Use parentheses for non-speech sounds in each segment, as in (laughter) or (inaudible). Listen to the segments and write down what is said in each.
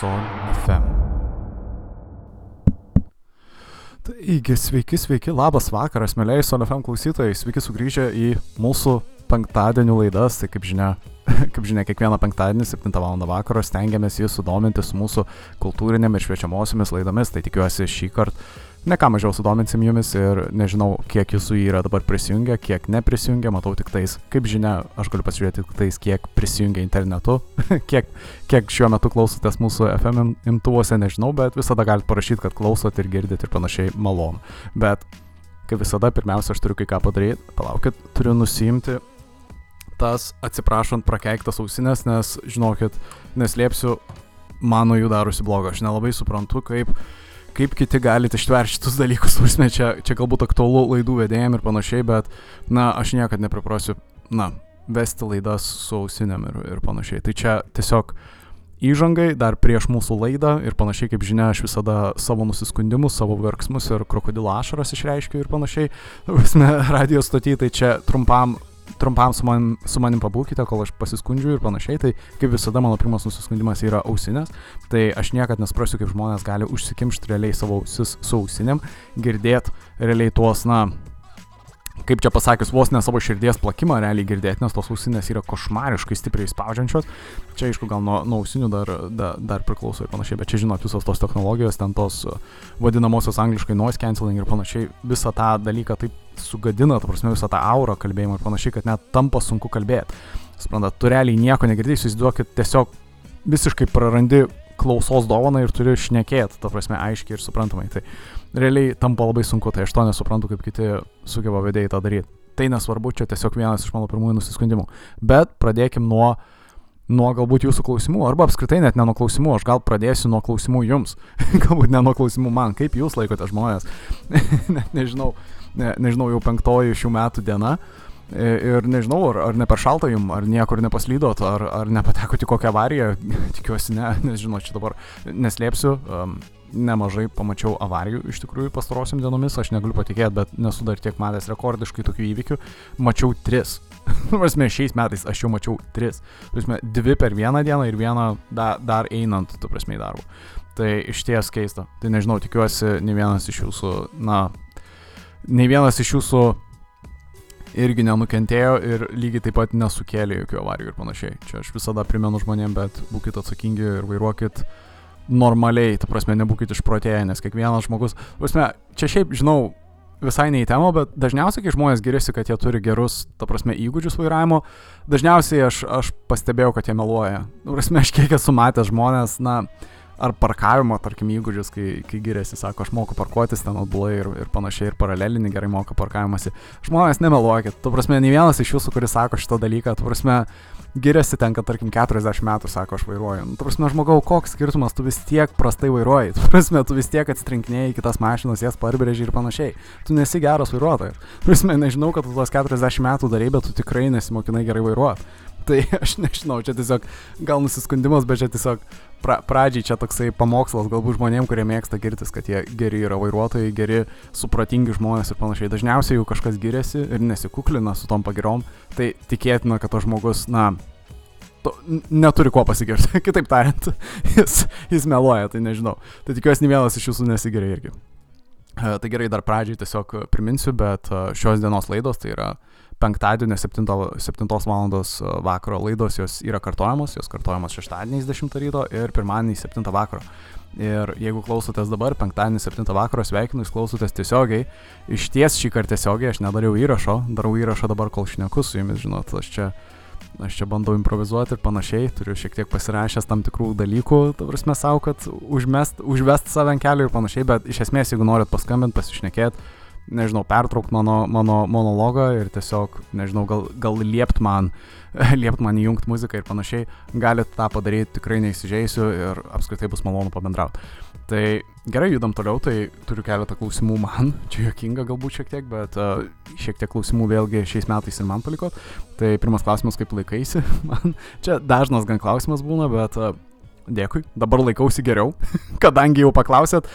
Son FM. Taigi, sveiki, sveiki, labas vakaras, mėlyjei Son FM klausytojai, sveiki sugrįžę į mūsų penktadienių laidas, tai kaip žinia, (laughs) kaip žinia, kiekvieną penktadienį 7 val. vakaro stengiamės jūs sudominti su mūsų kultūrinėmis ir šviečiamosiomis laidomis, tai tikiuosi šį kartą ne ką mažiau sudominsim jumis ir nežinau, kiek jūsų yra dabar prisijungę, kiek neprisijungę, matau tik tais, kaip žinia, aš galiu pasižiūrėti tik tais, kiek prisijungia internetu, (laughs) kiek, kiek šiuo metu klausotės mūsų FM imtuvuose, nežinau, bet visada galite parašyti, kad klausot ir girdit ir panašiai malonu. Bet, kaip visada, pirmiausia, aš turiu kai ką padaryti, palaukit, turiu nusimti tas, atsiprašant, prakeiktas ausinės, nes, žinokit, neslėpsiu, mano jų darosi blogo, aš nelabai suprantu, kaip kaip kiti galite ištverti šitus dalykus, prasme, čia, čia galbūt aktualu laidų vedėjim ir panašiai, bet, na, aš niekada nepriprosiu, na, vesti laidas su ausinėm ir, ir panašiai. Tai čia tiesiog įžangai dar prieš mūsų laidą ir panašiai, kaip žinia, aš visada savo nusiskundimus, savo verksmus ir krokodilo ašaras išreiškiu ir panašiai, prasme, (laughs) radio stotį, tai čia trumpam trumpam su manim, su manim pabūkite, kol aš pasiskundžiu ir panašiai. Tai kaip visada mano pirmas nusiskundimas yra ausinės. Tai aš niekada nesprasiu, kaip žmonės gali užsikimšti realiai savo ausis su ausinėm, girdėti realiai tuos, na, kaip čia pasakius, vos ne savo širdies plakimą realiai girdėti, nes tos ausinės yra košmariškai stipriai spaudžiančios. Čia, aišku, gal nuo, nuo ausinių dar, da, dar priklauso ir panašiai, bet čia žinot, visos tos technologijos, ten tos vadinamosios angliškai noise cancelling ir panašiai, visą tą dalyką taip sugadina, ta prasme, visą tą aurą kalbėjimo ir panašiai, kad net tampa sunku kalbėti. Suprantat, tu realiai nieko negirdėjai, įsivaizduokit, tiesiog visiškai prarandi klausos dovaną ir turi šnekėti, ta prasme, aiškiai ir suprantamai. Tai realiai tampa labai sunku, tai aš to nesuprantu, kaip kiti sugeba vedėjai tą daryti. Tai nesvarbu, čia tiesiog vienas iš mano pirmųjų nusiskundimų. Bet pradėkim nuo, nuo galbūt jūsų klausimų, arba apskritai net ne nuo klausimų, aš gal pradėsiu nuo klausimų jums, (laughs) galbūt ne nuo klausimų man, kaip jūs laikote žmonės. (laughs) net nežinau, ne, nežinau, jau penktoji šių metų diena. Ir nežinau, ar, ar ne per šalta jum, ar niekur nepaslydot, ar, ar nepatekote į kokią avariją, (laughs) tikiuosi ne, nes žinau, čia dabar neslėpsiu, um, nemažai pamačiau avarijų iš tikrųjų pastarosiam dienomis, aš negaliu patikėti, bet nesu dar tiek matęs rekordiškai tokių įvykių. Mačiau tris. (laughs) Prasme, šiais metais aš jau mačiau tris. Prasme, dvi per vieną dieną ir vieną da, dar einant, tu prasme, į darbą. Tai iš ties keista. Tai nežinau, tikiuosi, ne vienas iš jūsų, na, ne vienas iš jūsų irgi nenukentėjo ir lygiai taip pat nesukėlė jokių avarijų ir panašiai. Čia aš visada primenu žmonėm, bet būkite atsakingi ir vairuokit uh, normaliai, ta prasme, nebūkite išprotėję, nes kiekvienas žmogus, prasme, čia šiaip, žinau, visai ne į temą, bet dažniausiai, kai žmonės giriasi, kad jie turi gerus, ta prasme, įgūdžius vairavimo, dažniausiai aš, aš pastebėjau, kad jie meluoja. Prasme, aš kiek esu matęs žmonės, na, ar parkavimo, tarkim, įgūdžius, kai, kai giriasi, sako, aš moku parkuotis ten atbulai ir, ir panašiai, ir paralelinį gerai moka parkavimasi. Žmonės nemeluokit, tu prasme, ne vienas iš jūsų, kuris sako šitą dalyką, tu prasme, giriasi ten, kad tarkim 40 metų sako, aš vairuoju. Nu, tu prasme, žmogau, koks skirtumas, tu vis tiek prastai vairuoji. Tu prasme, tu vis tiek atstrinkinėjai kitas mašinas, jas parbrėži ir panašiai. Tu nesi geras vairuotojas. Tu prasme, nežinau, kad tu tuos 40 metų darai, bet tu tikrai nesimokinai gerai vairuoti. Tai aš nežinau, čia tiesiog gal nusiskundimas, bet čia tiesiog pra, pradžiai čia toksai pamokslas galbūt žmonėm, kurie mėgsta girtis, kad jie geri yra vairuotojai, geri, supratingi žmonės ir panašiai. Dažniausiai jau kažkas giriasi ir nesikuklina su tom pagirom, tai tikėtina, kad to žmogus, na, to, neturi kuo pasigirti. (laughs) Kitaip tariant, (laughs) jis, jis meluoja, tai nežinau. Tai tikiuosi, ne vienas iš jūsų nesigeria irgi. E, tai gerai, dar pradžiai tiesiog priminsiu, bet e, šios dienos laidos tai yra penktadienį 7, 7 val. vakaro laidos jos yra kartojamos, jos kartojamos šeštadieniais 10 ryto ir pirmadienį 7 vakaro. Ir jeigu klausotės dabar, penktadienį 7 vakaro sveikinu, jūs klausotės tiesiogiai. Iš ties šį kartą tiesiogiai, aš nedariau įrašo, darau įrašą dabar, kol šneku su jumis, žinot, aš čia, aš čia bandau improvizuoti ir panašiai, turiu šiek tiek pasirašęs tam tikrų dalykų, ta prasme savo, kad užmest, užvest save ant kelių ir panašiai, bet iš esmės, jeigu norit paskambinti, pasišnekėti, nežinau, pertraukt mano, mano monologą ir tiesiog, nežinau, gal, gal liept man, (laughs) liept man įjungti muziką ir panašiai, galit tą padaryti, tikrai neįsižeisiu ir apskritai bus malonu pabendrauti. Tai gerai, judam toliau, tai turiu keletą klausimų man, (laughs) čia jokinga galbūt šiek tiek, bet uh, šiek tiek klausimų vėlgi šiais metais ir man paliko. Tai pirmas klausimas, kaip laikaisi, (laughs) man čia dažnas gan klausimas būna, bet uh, Dėkui, dabar laikausi geriau, (laughs) kadangi jau paklausėt,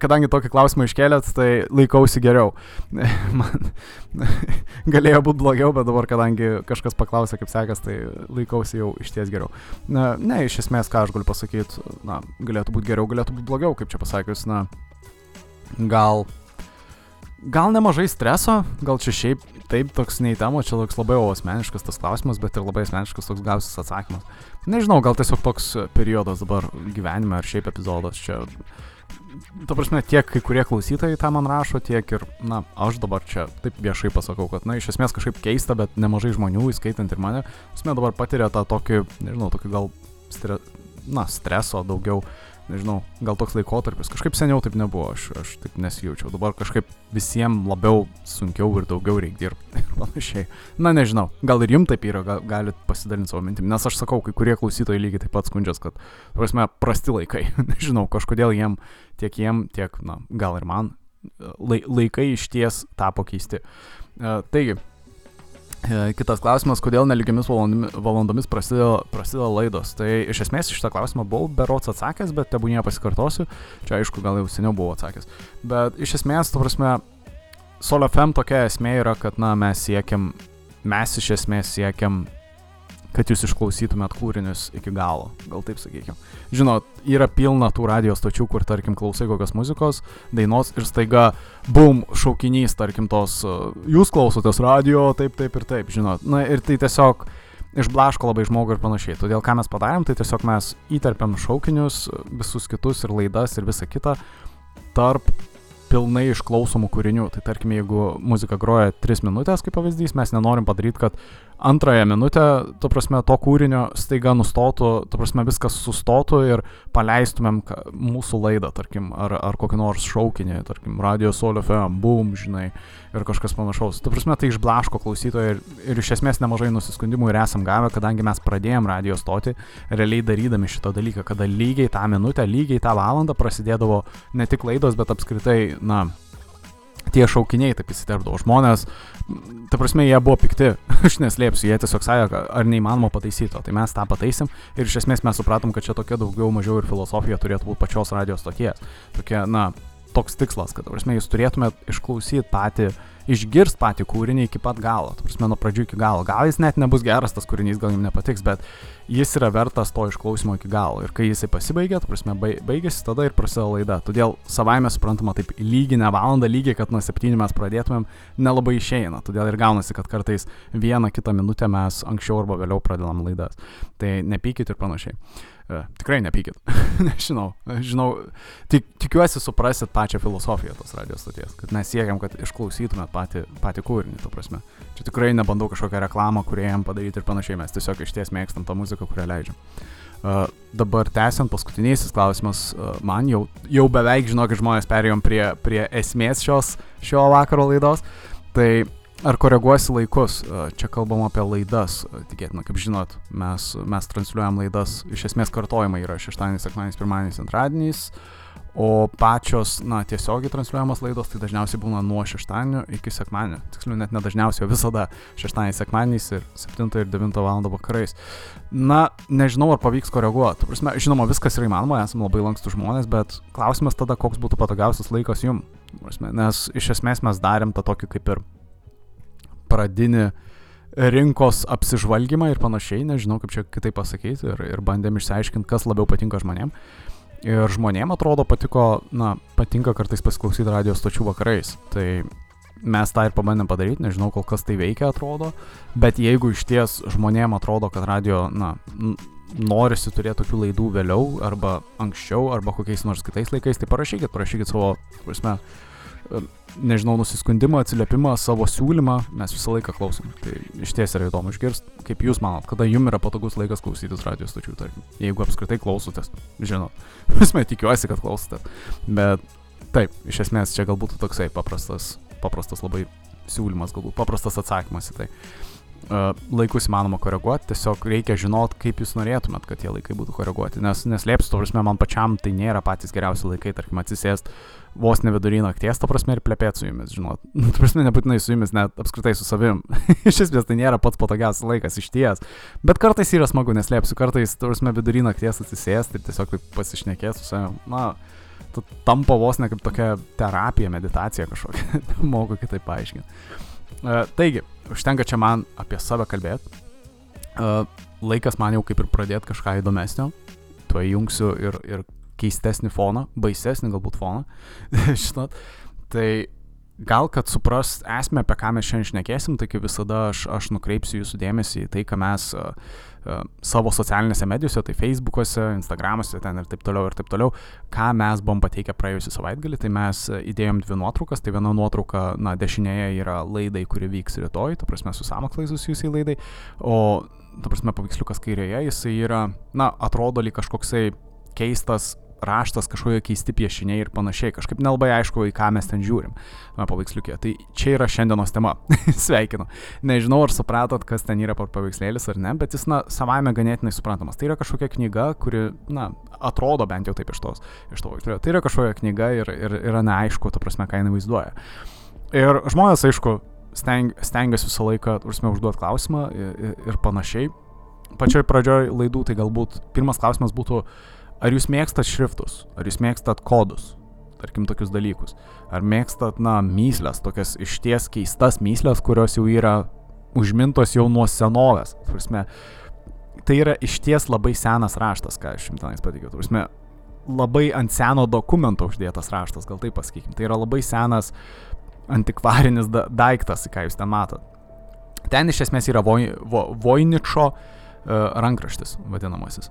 kadangi tokį klausimą iškėlėt, tai laikausi geriau. (laughs) Man (laughs) galėjo būti blogiau, bet dabar, kadangi kažkas paklausė, kaip sekas, tai laikausi jau iš ties geriau. Na, ne, iš esmės, ką aš galiu pasakyti, na, galėtų būti geriau, galėtų būti blogiau, kaip čia pasakius, na, gal, gal nemažai streso, gal čia šiaip taip toks neįtemo, čia toks labai asmeniškas tas klausimas, bet ir labai asmeniškas toks gausis atsakymas. Nežinau, gal tiesiog toks periodas dabar gyvenime ar šiaip epizodas čia. Ta prasme, tiek kai kurie klausytojai tą man rašo, tiek ir, na, aš dabar čia taip viešai pasakau, kad, na, iš esmės kažkaip keista, bet nemažai žmonių, įskaitant ir mane, esmė dabar patiria tą tokį, nežinau, tokį gal, stre, na, streso daugiau, nežinau, gal toks laikotarpis. Kažkaip seniau taip nebuvo, aš, aš taip nesijaučiau. Dabar kažkaip visiems labiau sunkiau ir daugiau reikia dirbti (laughs) ir panašiai. Na nežinau, gal ir jums taip yra, gal, galit pasidalinti savo mintim. Nes aš sakau, kai kurie klausytojai lygiai taip pat skundžias, kad, prasme, prasti laikai. (laughs) nežinau, kažkodėl jiem, tiek jiem, tiek, na, gal ir man, laikai iš ties tapo keisti. Uh, taigi, kitas klausimas, kodėl neligiomis valandomis, prasideda, prasideda laidos. Tai iš esmės šitą klausimą buvau berots atsakęs, bet tebūnie pasikartosiu. Čia aišku, gal jau seniau buvau atsakęs. Bet iš esmės, tu prasme, Solo FM tokia esmė yra, kad, na, mes siekiam, mes iš esmės siekiam kad jūs išklausytumėt kūrinius iki galo, gal taip sakykime. Žinot, yra pilna tų radio stočių, kur, tarkim, klausai kokios muzikos, dainos ir staiga, bum, šaukinys, tarkim, tos, jūs klausotės radio, taip, taip ir taip, žinot. Na ir tai tiesiog išblaško labai žmogų ir panašiai. Todėl ką mes padarėm, tai tiesiog mes įterpiam šaukinius, visus kitus ir laidas ir visą kitą tarp pilnai išklausomų kūrinių. Tai tarkim, jeigu muzika groja 3 minutės, kaip pavyzdys, mes nenorim padaryti, kad antrąją minutę, tu prasme, to kūrinio staiga nustotų, tu prasme, viskas sustotų ir paleistumėm mūsų laidą, tarkim, ar, ar kokį nors šaukinį, tarkim, radio solio FM, boom, žinai, ir kažkas panašaus. Tu prasme, tai išblaško klausytoją ir, ir iš esmės nemažai nusiskundimų ir esam gavę, kadangi mes pradėjom radio stoti, realiai darydami šitą dalyką, kada lygiai tą minutę, lygiai tą valandą prasidėdavo ne tik laidos, bet apskritai, na, tie šaukiniai taip įsiterpdavo. Žmonės, ta prasme, jie buvo pikti, (laughs) aš neslėpsiu, jie tiesiog sakė, ar neįmanoma pataisyti to. Tai mes tą pataisim ir iš esmės mes supratom, kad čia tokia daugiau mažiau ir filosofija turėtų būti pačios radijos stoties. Tokia, na, toks tikslas, kad, ta prasme, jūs turėtumėt išklausyti patį išgirs patį kūrinį iki pat galo, prasme, nuo pradžių iki galo. Gal jis net nebus geras tas kūrinys, gal jums nepatiks, bet jis yra vertas to išklausimo iki galo. Ir kai jisai pasibaigia, prasme, baigėsi, tada ir prasideda laida. Todėl savaime suprantama, taip lyginę valandą, lygiai, kad nuo septynių mes pradėtumėm, nelabai išeina. Todėl ir gaunasi, kad kartais vieną kitą minutę mes anksčiau arba vėliau pradedam laidas. Tai nepykit ir panašiai. Uh, tikrai nepykit. (laughs) Nežinau. Žinau, tik, tikiuosi suprasit pačią filosofiją tos radijos stoties, kad mes siekiam, kad išklausytumėt patį, patį kūrinį, tu prasme. Čia tikrai nebandau kažkokią reklamą, kurie jam padaryti ir panašiai, mes tiesiog iš ties mėgstam tą muziką, kurią leidžiam. Uh, dabar tęsiant paskutinysis klausimas, uh, man jau, jau beveik žinokit žmonės perėjom prie, prie esmės šios, šio vakaro laidos. Tai Ar koreguosi laikus? Čia kalbam apie laidas. Tikėtina, kaip žinot, mes, mes transliuojam laidas, iš esmės kartojimai yra šeštadienis, sekmadienis, pirmadienis, antradieniais, o pačios, na, tiesiogiai transliuojamas laidos tai dažniausiai būna nuo šeštadienio iki sekmadienio. Tiksliau, net nedažniausiai, o visada šeštadienis, sekmadienis ir 7 ir 9 val. vakarais. Na, nežinau, ar pavyks koreguoti. Prasme, žinoma, viskas yra įmanoma, esame labai lankstų žmonės, bet klausimas tada, koks būtų patogiausias laikas jum. Prasme, nes iš esmės mes darėm tą tokį kaip ir pradinį rinkos apsižvalgymą ir panašiai, nežinau kaip čia kitaip pasakyti, ir, ir bandėm išsiaiškinti, kas labiau patinka žmonėm. Ir žmonėm atrodo patiko, na, patinka kartais pasiklausyti radio stočių vakarais. Tai mes tą ir pabandėm padaryti, nežinau, kol kas tai veikia atrodo, bet jeigu iš ties žmonėm atrodo, kad radio, na, norisi turėti tokių laidų vėliau, arba anksčiau, arba kokiais nors kitais laikais, tai parašykit, parašykit savo, prasme, nežinau, nusiskundimą, atsiliepimą, savo siūlymą, mes visą laiką klausom. Tai iš ties yra įdomu išgirsti, kaip jūs manot, kada jums yra patogus laikas klausytis radijos stočių, tarkim, jeigu apskritai klausotės, žinot, (laughs) visme tikiuosi, kad klausotės, bet taip, iš esmės čia galbūt toksai paprastas, paprastas labai siūlymas, galbūt paprastas atsakymas į tai. laikus įmanoma koreguoti, tiesiog reikia žinot, kaip jūs norėtumėt, kad tie laikai būtų koreguoti, nes neslėpsiu, to prasme, man pačiam tai nėra patys geriausi laikai, tarkim, atsisėst vos ne vidury nakties, to prasme, ir plepėti su jumis, žinot, (laughs) to prasme, nebūtinai su jumis, net apskritai su savim, (laughs) iš esmės tai nėra pats patogiausias laikas iš ties, bet kartais yra smagu, neslėpsiu, kartais, to prasme, vidury nakties atsisėst ir tiesiog taip pasišnekėti su savim, na, tampa vos ne kaip tokia terapija, meditacija kažkokia, (laughs) moku kitaip paaiškinti. Uh, taigi, užtenka čia man apie save kalbėti. Uh, laikas man jau kaip ir pradėti kažką įdomesnio. Tuo įjungsiu ir, ir keistesnį foną, baisesnį galbūt foną. (laughs) Žinot, tai gal kad suprast esmę, apie ką mes šiandien šnekėsim, tai kaip visada aš, aš nukreipsiu jūsų dėmesį į tai, ką mes uh, uh, savo socialinėse medijose, tai Facebook'ose, Instagram'ose ten ir taip toliau ir taip toliau, ką mes buvom pateikę praėjusią savaitgalį, tai mes įdėjom dvi nuotraukas, tai viena nuotrauka, na, dešinėje yra laidai, kuri vyks rytoj, ta prasme, su samoklai susijusiai laidai, o, ta prasme, paveiksliukas kairėje, jisai yra, na, atrodo lyg kažkoksai keistas raštas, kažkokie keisti piešiniai ir panašiai. Kažkaip nelabai aišku, į ką mes ten žiūrim paveiksliukė. Tai čia yra šiandienos tema. (laughs) Sveikinu. Nežinau, ar supratot, kas ten yra paveikslėlis ar ne, bet jis, na, savaime ganėtinai suprantamas. Tai yra kažkokia knyga, kuri, na, atrodo bent jau taip iš tos, iš to vaizduoja. Tai yra kažkokia knyga ir, ir yra neaišku, ta prasme, ką jinai vaizduoja. Ir žmonės, aišku, steng, stengiasi visą laiką, prasme, užduoti klausimą ir, ir panašiai. Pačioj pradžioj laidų tai galbūt pirmas klausimas būtų, Ar jūs mėgstat šriftus, ar jūs mėgstat kodus, tarkim tokius dalykus, ar mėgstat, na, myslės, tokias išties keistas myslės, kurios jau yra užmintos jau nuo senovės. Prasme, tai yra išties labai senas raštas, ką aš jums tenais pateikiau. Prasme, labai ant seno dokumento uždėtas raštas, gal taip pasakykim. Tai yra labai senas antikvarinis da daiktas, ką jūs ten matot. Ten iš esmės yra Voj, Vo, rankraštis vadinamasis.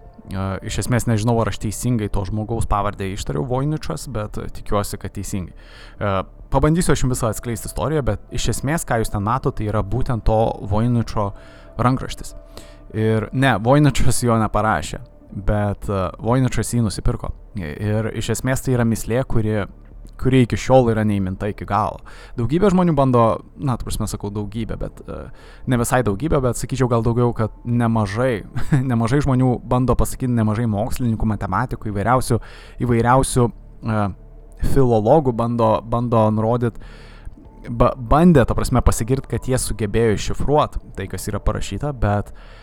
Iš esmės nežinau, ar aš teisingai to žmogaus pavardę ištariau Voiničas, bet tikiuosi, kad teisingai. Pabandysiu aš jums visą atskleisti istoriją, bet iš esmės, ką jūs ten matote, tai yra būtent to Voiničio rankraštis. Ir ne, Voiničas jo neparašė, bet Voiničas jį nusipirko. Ir iš esmės tai yra mislė, kuri kuri iki šiol yra neįminta iki galo. Daugybė žmonių bando, na, tu prasme sakau daugybė, bet uh, ne visai daugybė, bet sakyčiau gal daugiau, kad nemažai, (laughs) nemažai žmonių bando pasakyti, nemažai mokslininkų, matematikų, įvairiausių, įvairiausių uh, filologų bando, bando nurodyti, ba, bandė, ta prasme, pasigirti, kad jie sugebėjo iššifruoti tai, kas yra parašyta, bet uh,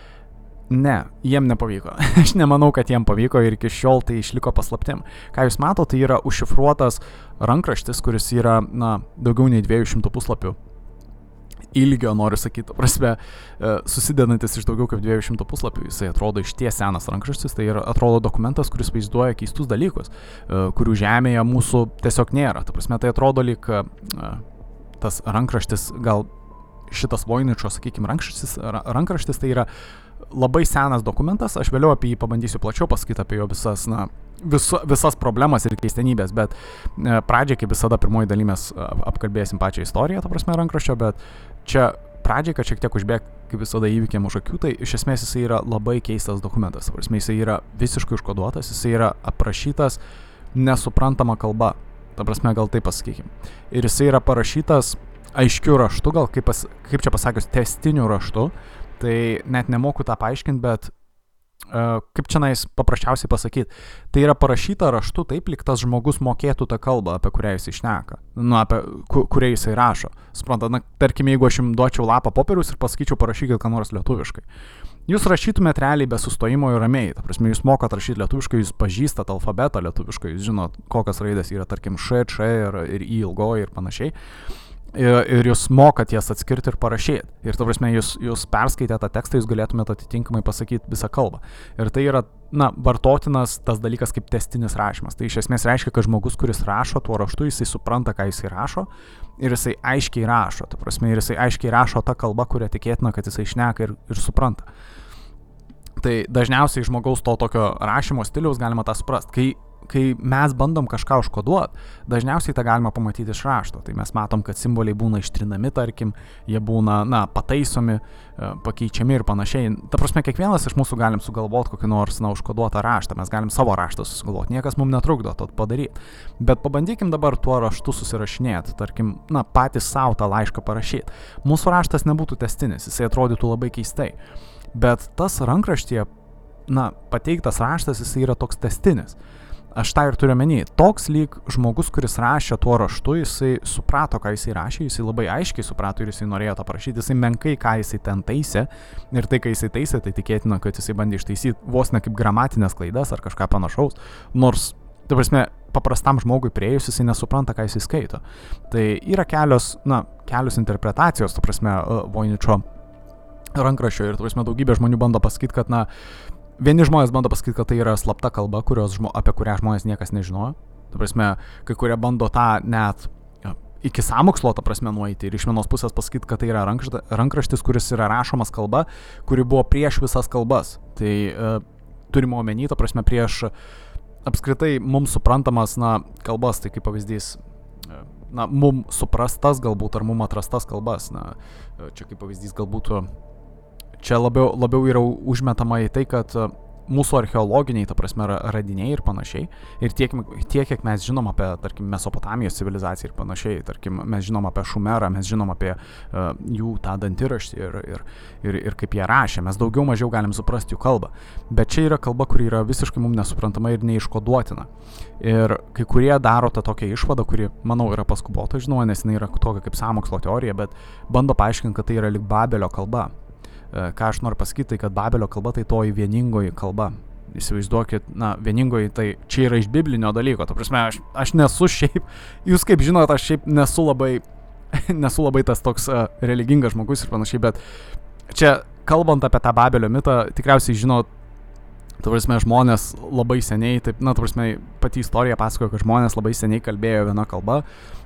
Ne, jiem nepavyko. (laughs) Aš nemanau, kad jiem pavyko ir iki šiol tai išliko paslaptim. Ką jūs matote, tai yra užšifruotas rankraštis, kuris yra, na, daugiau nei 200 puslapių. Ilgio, noriu sakyti, prasme, e, susidedantis iš daugiau kaip 200 puslapių. Jisai atrodo iš ties senas rankraštis, tai yra, atrodo dokumentas, kuris vaizduoja keistus dalykus, e, kurių žemėje mūsų tiesiog nėra. Ta prasme, tai atrodo lyg e, tas rankraštis, gal šitas Voiničio, sakykime, rankraštis, rankraštis tai yra labai senas dokumentas, aš vėliau apie jį pabandysiu plačiau pasakyti apie jo visas, na, visu, visas problemas ir keistenybės, bet e, pradžiai, kaip visada, pirmoji daly mes apkalbėsim pačią istoriją, ta prasme, rankraščio, bet čia pradžiai, kad šiek tiek užbėg, kaip visada įvykiam už akių, tai iš esmės jisai yra labai keistas dokumentas, ta prasme, jisai yra visiškai užkoduotas, jisai yra aprašytas nesuprantama kalba, ta prasme, gal taip pasakykim. Ir jisai yra parašytas aiškiu raštu, gal kaip, pas, kaip čia pasakius, testiniu raštu, Tai net nemoku tą paaiškinti, bet uh, kaip čia nais paprasčiausiai pasakyti, tai yra parašyta raštu taip, lyg tas žmogus mokėtų tą kalbą, apie kurią jis išneka, nu, apie ku, kurią jisai rašo. Suprantat, na, tarkim, jeigu aš jums duočiau lapą popierius ir pasakyčiau parašykit ką nors lietuviškai. Jūs rašytumėt realiai be sustojimo ir ramiai, ta prasme, jūs mokat rašyti lietuviškai, jūs pažįstat alfabetą lietuviškai, jūs žinot, kokios raidės yra, tarkim, š, č ir, ir i ilgoji ir panašiai ir, ir jūs mokat jas atskirti ir parašyti. Ir, ta prasme, jūs, jūs perskaitę tą tekstą, jūs galėtumėte atitinkamai pasakyti visą kalbą. Ir tai yra, na, vartotinas tas dalykas kaip testinis rašymas. Tai iš esmės reiškia, kad žmogus, kuris rašo tuo raštu, jisai supranta, ką jisai rašo ir jisai aiškiai rašo. Ta prasme, ir jisai aiškiai rašo tą kalbą, kurią tikėtina, kad jisai šneka ir, ir supranta. Tai dažniausiai žmogaus to tokio rašymo stiliaus galima tą suprasti. Kai kai mes bandom kažką užkoduoti, dažniausiai tą galima pamatyti iš rašto. Tai mes matom, kad simboliai būna ištrinami, tarkim, jie būna, na, pataisomi, e, pakeičiami ir panašiai. Ta prasme, kiekvienas iš mūsų galim sugalvoti kokį nors, na, užkoduotą raštą, mes galim savo raštą susigalvoti, niekas mums netrukdo to padaryti. Bet pabandykim dabar tuo raštu susirašinėti, tarkim, na, patys savo tą laišką parašyti. Mūsų raštas nebūtų testinis, jisai atrodytų labai keistai. Bet tas rankraštyje, na, pateiktas raštas, jisai yra toks testinis. Aš tą ir turiu menį. Toks lyg žmogus, kuris rašė tuo raštu, jisai suprato, ką jisai rašė, jisai labai aiškiai suprato ir jisai norėjo tą parašyti, jisai menkai, ką jisai ten taisė. Ir tai, ką jisai taisė, tai tikėtina, kad jisai bandė ištaisyti vos ne kaip gramatinės klaidas ar kažką panašaus. Nors, ta prasme, paprastam žmogui prieėjus jisai nesupranta, ką jisai skaito. Tai yra kelios, na, kelios interpretacijos, ta prasme, Voiničio rankraščio ir, tu prasme, daugybė žmonių bando pasakyti, kad, na, Vieni žmonės bando pasakyti, kad tai yra slapta kalba, žmo, apie kurią žmonės niekas nežinojo. Tu prasme, kai kurie bando tą net iki samokslo, ta prasme, nueiti ir iš vienos pusės pasakyti, kad tai yra rankraštis, kuris yra rašomas kalba, kuri buvo prieš visas kalbas. Tai e, turime omeny, ta prasme, prieš apskritai mums suprantamas, na, kalbas, tai kaip pavyzdys, e, na, mums suprastas galbūt ar mums atrastas kalbas. Na, e, čia kaip pavyzdys galbūt čia labiau, labiau yra užmetama į tai, kad e, mūsų archeologiniai, ta prasme, radiniai ir panašiai. Ir tiek, tiek, kiek mes žinom apie, tarkim, Mesopotamijos civilizaciją ir panašiai, tarkim, mes žinom apie Šumerą, mes žinom apie uh, jų tą dantiraštį ir, ir, ir, ir kaip jie rašė, mes daugiau mažiau galim suprasti jų kalbą. Bet čia yra kalba, kuri yra visiškai mums nesuprantama ir neiškoduotina. Ir kai kurie daro tą tokią išvadą, kuri, manau, yra paskubota, žinoma, nes jinai yra tokia kaip samokslo teorija, bet bando paaiškinti, kad tai yra lik Babelio kalba ką aš noriu pasakyti, tai kad Babelio kalba tai toji vieningoji kalba. Įsivaizduokit, na, vieningoji tai čia yra iš biblinio dalyko. Ta prasme, aš, aš nesu šiaip, jūs kaip žinot, aš šiaip nesu labai, (laughs) nesu labai tas toks uh, religingas žmogus ir panašiai, bet čia kalbant apie tą Babelio mitą, tikriausiai žinot, Tu prasme, žmonės labai seniai, taip, na, tu prasme, pati istorija pasakoja, kad žmonės labai seniai kalbėjo viena kalba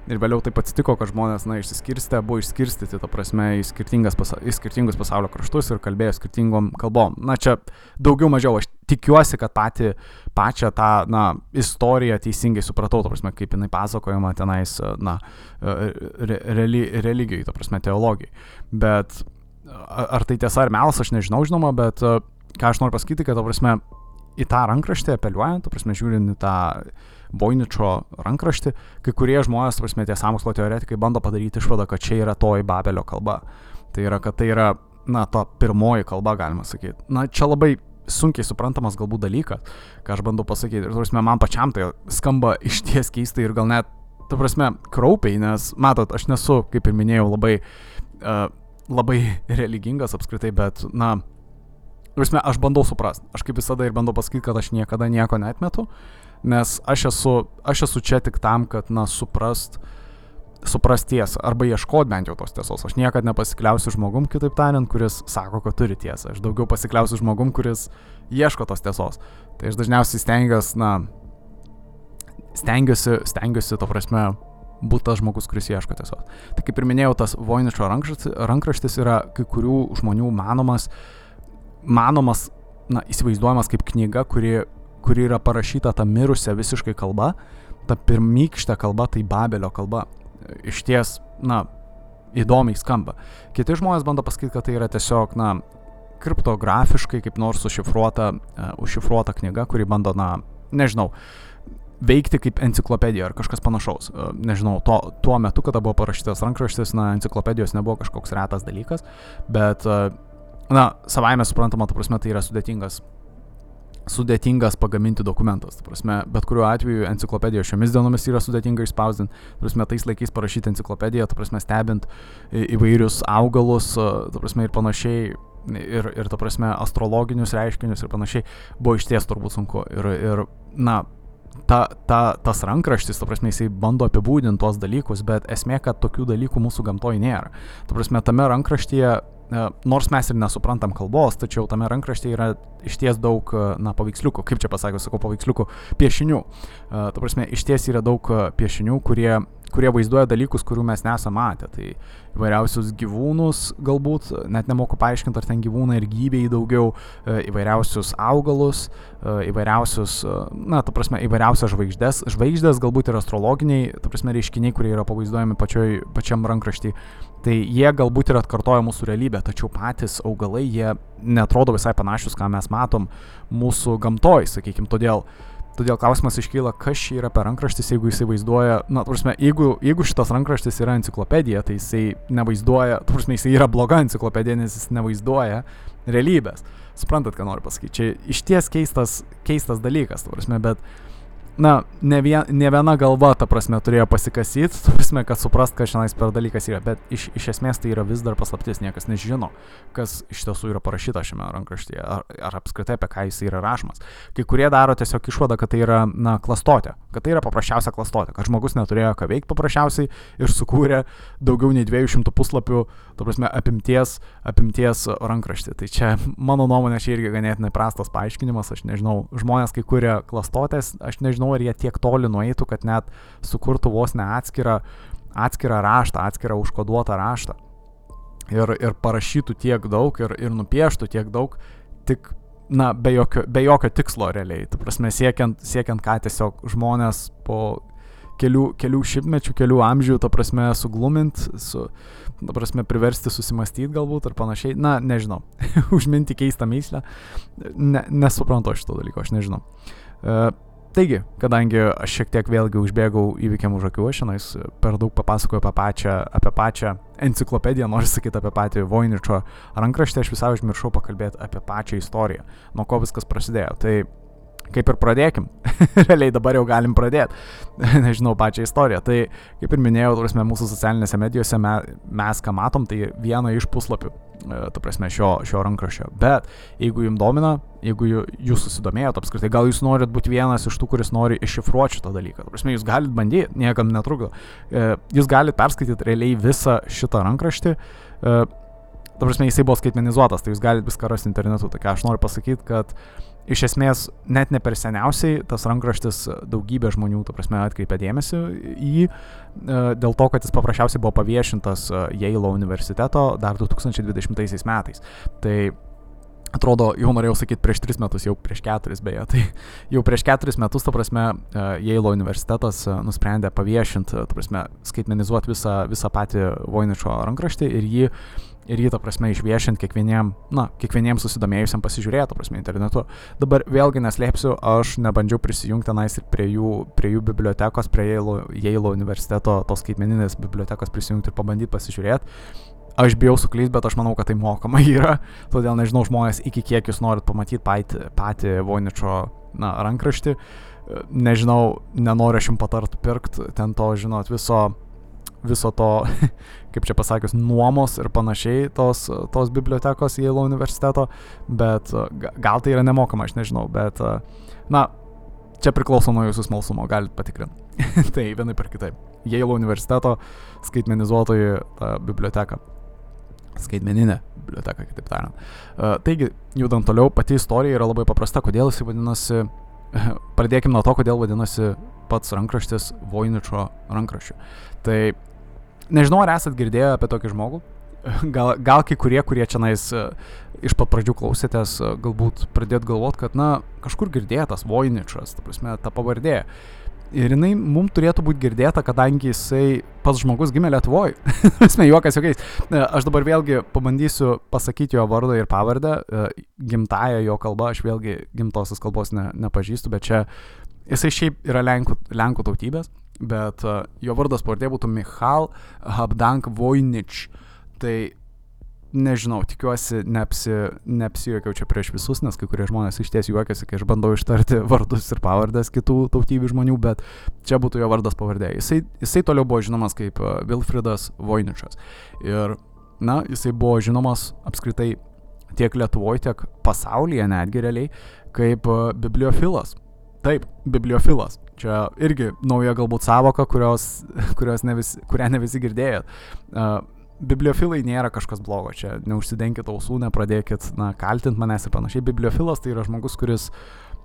ir vėliau taip atsitiko, kad žmonės, na, išsiskirstė, buvo išskirstyti, ta prasme, į, pasa į skirtingus pasaulio kraštus ir kalbėjo skirtingom kalbom. Na, čia daugiau mažiau, aš tikiuosi, kad pati, pačią tą, na, istoriją teisingai supratau, ta prasme, kaip jinai pasakojama tenais, na, re, reli, religijai, ta prasme, teologijai. Bet ar tai tiesa ar melas, aš nežinau, žinoma, bet ką aš noriu pasakyti, kad, ta prasme, į tą rankraštį apeliuojant, ta prasme, žiūrint į tą Voiničio rankraštį, kai kurie žmonės, ta prasme, tie samokslo teoretikai bando padaryti išvadą, kad čia yra toji Babelio kalba. Tai yra, kad tai yra, na, ta pirmoji kalba, galima sakyti. Na, čia labai sunkiai suprantamas galbūt dalykas, ką aš bandau pasakyti. Ir, prasme, man pačiam tai skamba (laughs) iš ties keistai ir gal net, ta prasme, kraupiai, nes, matot, aš nesu, kaip ir minėjau, labai, uh, labai religingas apskritai, bet, na, Prasme, aš bandau suprasti. Aš kaip visada ir bandau pasakyti, kad aš niekada nieko netmetu, nes aš esu, aš esu čia tik tam, kad, na, suprast, suprast tiesą, arba ieškoti bent jau tos tiesos. Aš niekada nepasikliausiu žmogum, kitaip tariant, kuris sako, kad turi tiesą. Aš daugiau pasikliausiu žmogum, kuris ieško tos tiesos. Tai aš dažniausiai stengiuosi, na, stengiuosi, stengiuosi, to prasme, būti tas žmogus, kuris ieško tiesos. Tai kaip ir minėjau, tas Voiničio rankraštis, rankraštis yra kai kurių žmonių manomas uh, manomas, na, įsivaizduojamas kaip knyga, kuri, kuri yra parašyta tą mirusią visiškai kalba, ta pirmykštė kalba tai Babelio kalba. Iš ties, na, įdomiai skamba. Kiti žmonės bando pasakyti, kad tai yra tiesiog, na, kriptografiškai kaip nors užšifruota, uh, užšifruota knyga, kuri bando, na, nežinau, veikti kaip enciklopedija ar kažkas panašaus. Uh, nežinau, to, tuo metu, kada buvo parašytas rankraštis, na, enciklopedijos nebuvo kažkoks retas dalykas, bet uh, na, savaime suprantama, ta prasme, tai yra sudėtingas sudėtingas pagaminti dokumentas. Ta prasme, bet kuriuo atveju enciklopedija šiomis dienomis yra sudėtinga išspausdinti. Prasme, tais laikais parašyti enciklopediją, ta prasme, stebint įvairius augalus, ta prasme, ir panašiai, ir, ir ta prasme, astrologinius reiškinius ir panašiai, buvo iš ties turbūt sunku. Ir, ir na, ta, ta, tas rankraštis, ta prasme, jisai bando apibūdinti tuos dalykus, bet esmė, kad tokių dalykų mūsų gamtoje nėra. Ta prasme, tame rankraštyje nors mes ir nesuprantam kalbos, tačiau tame rankraštyje yra išties daug, e, na, paveiksliukų, kaip čia pasakiau, sakau, paveiksliukų, piešinių. E, ta prasme, išties yra daug piešinių, kurie kurie vaizduoja dalykus, kurių mes nesame matę. Tai įvairiausius gyvūnus, galbūt, net nemoku paaiškinti, ar ten gyvūnai ir gyviai daugiau, e, įvairiausius augalus, e, įvairiausius, e, na, ta prasme, įvairiausias žvaigždės, žvaigždės galbūt ir astrologiniai, ta prasme, reiškiniai, kurie yra pavaizduojami pačioj, pačiam rankraštį. Tai jie galbūt ir atkartoja mūsų realybę, tačiau patys augalai, jie netrodo visai panašus, ką mes matom mūsų gamtoj, sakykime. Todėl uh, Todėl klausimas iškyla, kas čia yra per rankraštis, jeigu jisai vaizduoja, na, prasme, jeigu, jeigu šitas rankraštis yra enciklopedija, tai jisai nevaizduoja, prasme, jisai yra bloga enciklopedija, nes jis nevaizduoja realybės. Suprantat, ką noriu pasakyti. Čia iš ties keistas, keistas dalykas, prasme, bet na, ne, vien, ne viena galva, ta prasme, turėjo pasikasyti, ta prasme, kad suprast, kas šiandien per dalykas yra, bet iš, iš esmės tai yra vis dar paslaptis, niekas nežino, kas iš tiesų yra parašyta šiame rankraštyje, ar, ar apskritai apie ką jis yra rašomas. Kai kurie daro tiesiog išvadą, kad tai yra, na, klastotė, kad tai yra paprasčiausia klastotė, kad žmogus neturėjo ką veikti paprasčiausiai ir sukūrė daugiau nei 200 puslapių, ta prasme, apimties, apimties rankraštį. Tai čia, mano nuomonė, čia irgi ganėtinai prastas paaiškinimas, aš nežinau, žmonės, kai kuria klastotės, aš nežinau, ar jie tiek toli nueitų, kad net sukurtų vos ne atskirą, atskirą raštą, atskirą užkoduotą raštą. Ir, ir parašytų tiek daug ir, ir nupieštų tiek daug, tik, na, be jokio, be jokio tikslo realiai. Tu prasme, siekiant, siekiant, ką tiesiog žmonės po kelių, kelių šimtmečių, kelių amžių, ta prasme, suglumint, su, ta prasme, priversti susimastyti galbūt ar panašiai. Na, nežinau. (laughs) Užminti keistą myslę. Ne, nesuprantu šito dalyko, aš nežinau. Uh, Taigi, kadangi aš šiek tiek vėlgi užbėgau įvykiam už akių, aš šiandien per daug papasakoju apie pačią, apie pačią enciklopediją, noriu sakyti apie patį Voiničio rankraštį, aš visai užmiršau pakalbėti apie pačią istoriją, nuo ko viskas prasidėjo. Tai kaip ir pradėkim. (laughs) Realiai dabar jau galim pradėti. (laughs) Nežinau pačią istoriją. Tai kaip ir minėjau, prasme, mūsų socialinėse medijose me, mes ką matom, tai viena iš puslapių, e, ta prasme, šio, šio rankraščio. Bet jeigu jums domina, jeigu jūs susidomėjot apskritai, gal jūs norit būti vienas iš tų, kuris nori iššifruoti šitą dalyką. Ta prasme, jūs galite bandyti, niekam netrukdo. E, jūs galite perskaityti realiai visą šitą rankraštį. E, ta prasme, jisai buvo skaitmenizuotas, tai jūs galite viską rasti internetu. Tai ką aš noriu pasakyti, kad uh, iš esmės net ne per seniausiai tas rankraštis daugybė žmonių, ta prasme, atkreipė dėmesį į jį, e, dėl to, kad jis paprasčiausiai buvo paviešintas e, Yale universiteto dar 2020 metais. Tai Atrodo, jau norėjau sakyti prieš tris metus, jau prieš keturis beje. Tai jau prieš keturis metus, ta prasme, e, Yale universitetas nusprendė paviešinti, ta prasme, skaitmenizuoti visą, visą patį Voiničio rankraštį ir jį ir jį, ta prasme, išviešinti kiekvieniem, na, kiekvieniem susidomėjusiam pasižiūrėti, ta prasme, internetu. Dabar vėlgi neslėpsiu, aš nebandžiau prisijungti tenais ir prie jų, prie jų bibliotekos, prie Yale universiteto, tos skaitmeninės bibliotekos prisijungti ir pabandyti pasižiūrėti. Aš bijau suklysti, bet aš manau, kad tai mokama yra, todėl nežinau žmonės, iki kiek jūs norit pamatyti patį, patį Voiničio na, rankraštį. Nežinau, nenoriu aš jums patart pirkti ten to, žinot, viso viso to, (laughs) kaip čia pasakius, nuomos ir panašiai tos, tos bibliotekos Yale universiteto, bet gal tai yra nemokama, aš nežinau, bet, na, čia priklauso nuo jūsų smalsumo, galite patikrinti. (laughs) tai vienai per kitaip. Yale universiteto skaitmenizuotoji biblioteka. Skaitmeninė biblioteka, kitaip tariant. Uh, taigi, judant toliau, pati istorija yra labai paprasta, kodėl jisai vadinasi, (laughs) pradėkime nuo to, kodėl vadinasi pats rankraštis Voiničio rankraščiu. Tai Nežinau, ar esat girdėję apie tokį žmogų. Gal, gal kai kurie, kurie čia nais e, iš pat pradžių klausėtės, e, galbūt pradėt galvot, kad, na, kažkur girdėtas Voiničas, ta prasme, ta pavardė. Ir jinai mums turėtų būti girdėta, kadangi jisai pats žmogus gimė Lietuvoje. (laughs) Esmė juokas jokiais. E, aš dabar vėlgi pabandysiu pasakyti jo vardą ir pavardę. Gimtają jo kalbą, aš vėlgi gimtosios kalbos ne, nepažįstu, bet čia jisai šiaip yra Lenkų, Lenkų tautybės bet uh, jo vardas pavardė būtų Michal Habdank Voinič. Tai nežinau, tikiuosi, neapsi, neapsijokiau čia prieš visus, nes kai kurie žmonės iš ties juokiasi, kai aš bandau ištarti (laughs) vardus ir pavardės kitų tautybių žmonių, bet čia būtų jo vardas pavardė. Jisai, jisai toliau buvo žinomas kaip Vilfridas Voiničas. Ir, na, jisai buvo žinomas apskritai tiek Lietuvoje, tiek pasaulyje netgi realiai kaip bibliofilas. Taip, bibliofilas. Čia irgi nauja galbūt savoka, kurios, (laughs) kurios ne visi, kurią ne visi girdėjot. Uh, bibliofilai nėra kažkas blogo, čia neužsidenkit ausų, nepradėkit, na, kaltinti manęs ir panašiai. Bibliofilas tai yra žmogus, kuris,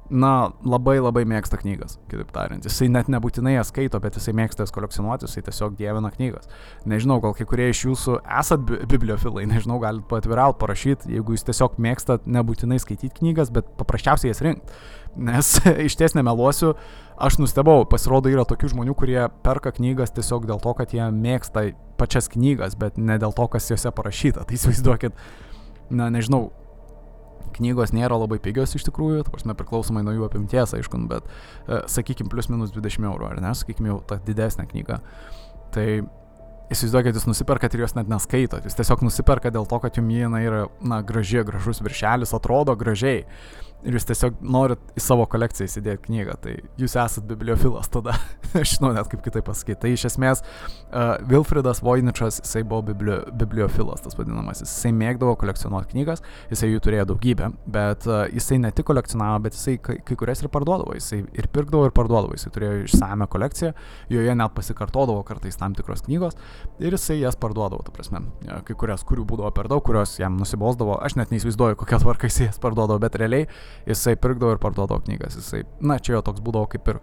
na, labai labai mėgsta knygas, kitaip tariant. Jisai net nebūtinai jas skaito, bet jisai mėgsta jas kolekcionuoti, jisai tiesiog dievina knygas. Nežinau, gal kai kurie iš jūsų esat bi bibliofilai, (laughs) nežinau, galite patvirauti, parašyti, jeigu jūs tiesiog mėgstat nebūtinai skaityti knygas, bet paprasčiausiai jas rinkti. Nes (laughs) iš ties nemeluosiu, aš nustebau, pasirodo yra tokių žmonių, kurie perka knygas tiesiog dėl to, kad jie mėgsta pačias knygas, bet ne dėl to, kas juose parašyta. Tai įsivaizduokit, na nežinau, knygos nėra labai pigios iš tikrųjų, ta prasme priklausomai nuo jų apimties, aišku, bet, e, sakykime, plus minus 20 eurų, ar ne, sakykime, jau ta didesnė knyga. Tai įsivaizduokit, jūs nusiperkat ir jos net neskaitot, jūs tiesiog nusiperkat dėl to, kad jums jinai yra, na, graži, gražus viršelis, atrodo gražiai ir jūs tiesiog norit į savo kolekciją įsidėti knygą, tai jūs esat bibliofilas tada. (laughs) Aš žinau net kaip kitaip pasakyti. Tai iš esmės uh, Wilfridas Voiničas, jisai buvo biblio, bibliofilas, tas vadinamasis. Jisai mėgdavo kolekcionuoti knygas, jisai jų turėjo daugybę, bet uh, jisai ne tik kolekcionavo, bet jisai kai, kai kurias ir parduodavo. Jisai ir pirkdavo, ir parduodavo. Jisai turėjo išsame kolekciją, joje net pasikartodavo kartais tam tikros knygos ir jisai jas parduodavo, ta prasme. Kai kurias, kurių būdavo per daug, kurios jam nusibosdavo. Aš net neįsivaizduoju, kokia tvarka jisai jas parduodavo, bet realiai jisai pirkdavo ir parduodavo knygas. Jisai, na, čia jo toks būdavo kaip ir,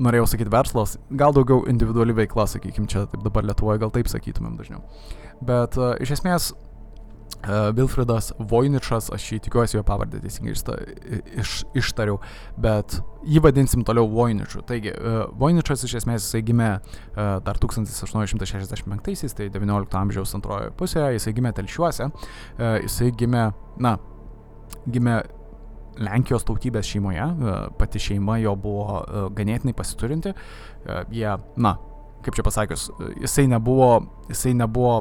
norėjau sakyti, verslas, gal daugiau individuali veikla, sakykim, čia taip dabar Lietuvoje gal taip sakytumėm dažniau. Bet uh, iš esmės Uh, Vilfridas Voiničas, aš jį tikiuosi jo pavardę teisingai išta, iš, ištariau, bet jį vadinsim toliau Voiniču. Taigi, uh, Voiničas iš esmės jisai gimė uh, dar 1865-aisiais, tai 19 amžiaus antrojoje pusėje, jisai gimė Telšiuose, uh, jisai gimė, na, gimė Lenkijos tautybės šeimoje, e, pati šeima jo buvo e, ganėtinai pasiturinti, e, jie, na, kaip čia pasakius, jisai nebuvo, jisai nebuvo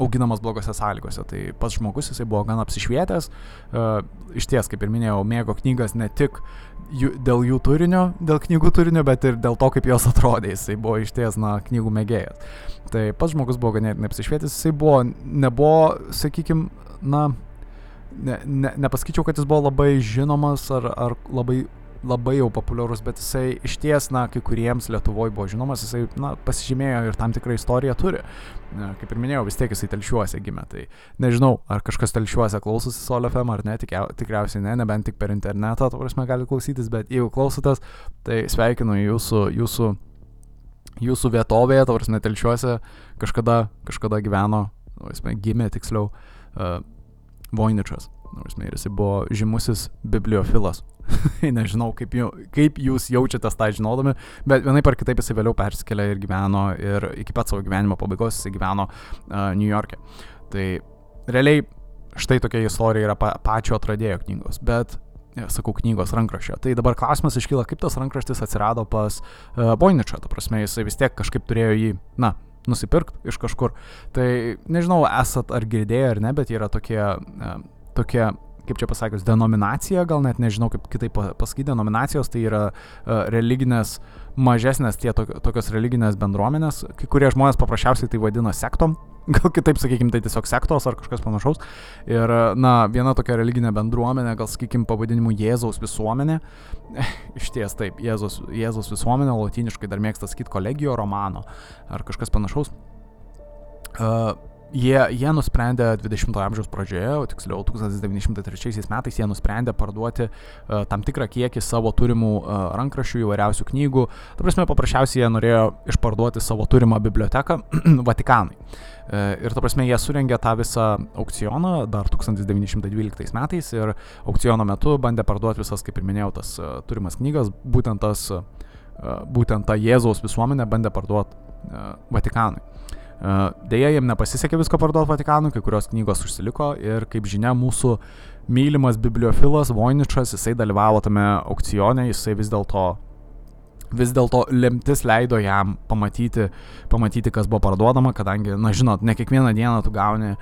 auginamas blogose sąlygose. Tai pats žmogus jisai buvo gan apsišvietęs, iš ties, kaip ir minėjau, mėgo knygas ne tik jų, dėl jų turinio, dėl knygų turinio, bet ir dėl to, kaip jos atrodė. Jisai buvo iš ties, na, knygų mėgėjas. Tai pats žmogus buvo ganėtinai apsišvietęs, jisai buvo, nebuvo, sakykime, na, ne, ne, nepasakyčiau, kad jis buvo labai žinomas ar, ar labai, labai jau populiarus, bet jisai iš ties, na, kai kuriems Lietuvoje buvo žinomas, jisai, na, pasižymėjo ir tam tikrą istoriją turi. Kaip ir minėjau, vis tiek jisai telšiuose gimė, tai nežinau, ar kažkas telšiuose klausosi Solefem ar ne, tikiau, tikriausiai ne, nebent tik per internetą, to prasme, gali klausytis, bet jeigu klausotės, tai sveikinu jūsų, jūsų, jūsų vietovėje, to prasme, telšiuose kažkada, kažkada gyveno, o jis gimė tiksliau. Uh, Voiničas. Ir jisai buvo žymusis bibliofilas. (laughs) Nežinau, kaip, jau, kaip jūs jaučiatės tą žinodami, bet vienaip ar kitaip jisai vėliau persikėlė ir gyveno, ir iki pat savo gyvenimo pabaigos jisai gyveno uh, New York'e. Tai realiai štai tokia istorija yra pa, pačio atradėjo knygos, bet ja, sakau, knygos rankraščio. Tai dabar klausimas iškyla, kaip tas rankraštis atsirado pas uh, Boiničą, ta prasme, jisai vis tiek kažkaip turėjo jį, na, nusipirkti iš kažkur. Tai nežinau, esat ar girdėję ar ne, bet yra tokie, e, tokie kaip čia pasakius, denominacija, gal net nežinau kaip kitaip pasakyti, denominacijos tai yra uh, religinės, mažesnės tie tokios religinės bendruomenės, kai kurie žmonės paprasčiausiai tai vadina sektom, (laughs) gal kitaip sakykime, tai tiesiog sektos ar kažkas panašaus. Ir, na, viena tokia religinė bendruomenė, gal sakykime, pavadinimu Jėzaus visuomenė. (laughs) Iš ties taip, Jėzaus, Jėzaus visuomenė, latiniškai dar mėgsta sakyti kolegijo romano ar kažkas panašaus. Uh, Jie, jie nusprendė 20-ojo amžiaus pradžioje, o tiksliau 1903 metais jie nusprendė parduoti uh, tam tikrą kiekį savo turimų uh, rankraščių, įvairiausių knygų. Ta prasme, paprasčiausiai jie norėjo išparduoti savo turimą biblioteką (clears throat) Vatikanui. Uh, ir ta prasme, jie surengė tą visą aukcioną dar 1912 metais ir aukciono metu bandė parduoti visas, kaip ir minėjau, tas uh, turimas knygas, būtent tas, uh, būtent tą Jėzaus visuomenę bandė parduoti uh, Vatikanui. Deja, jiem nepasisekė visko parduoti Vatikanui, kai kurios knygos užsiliko ir kaip žinia, mūsų mylimas bibliofilas Voiničas, jisai dalyvavo tame aukcione, jisai vis dėlto vis dėlto lemtis leido jam pamatyti, pamatyti, kas buvo parduodama, kadangi, na žinot, ne kiekvieną dieną tu gauni e,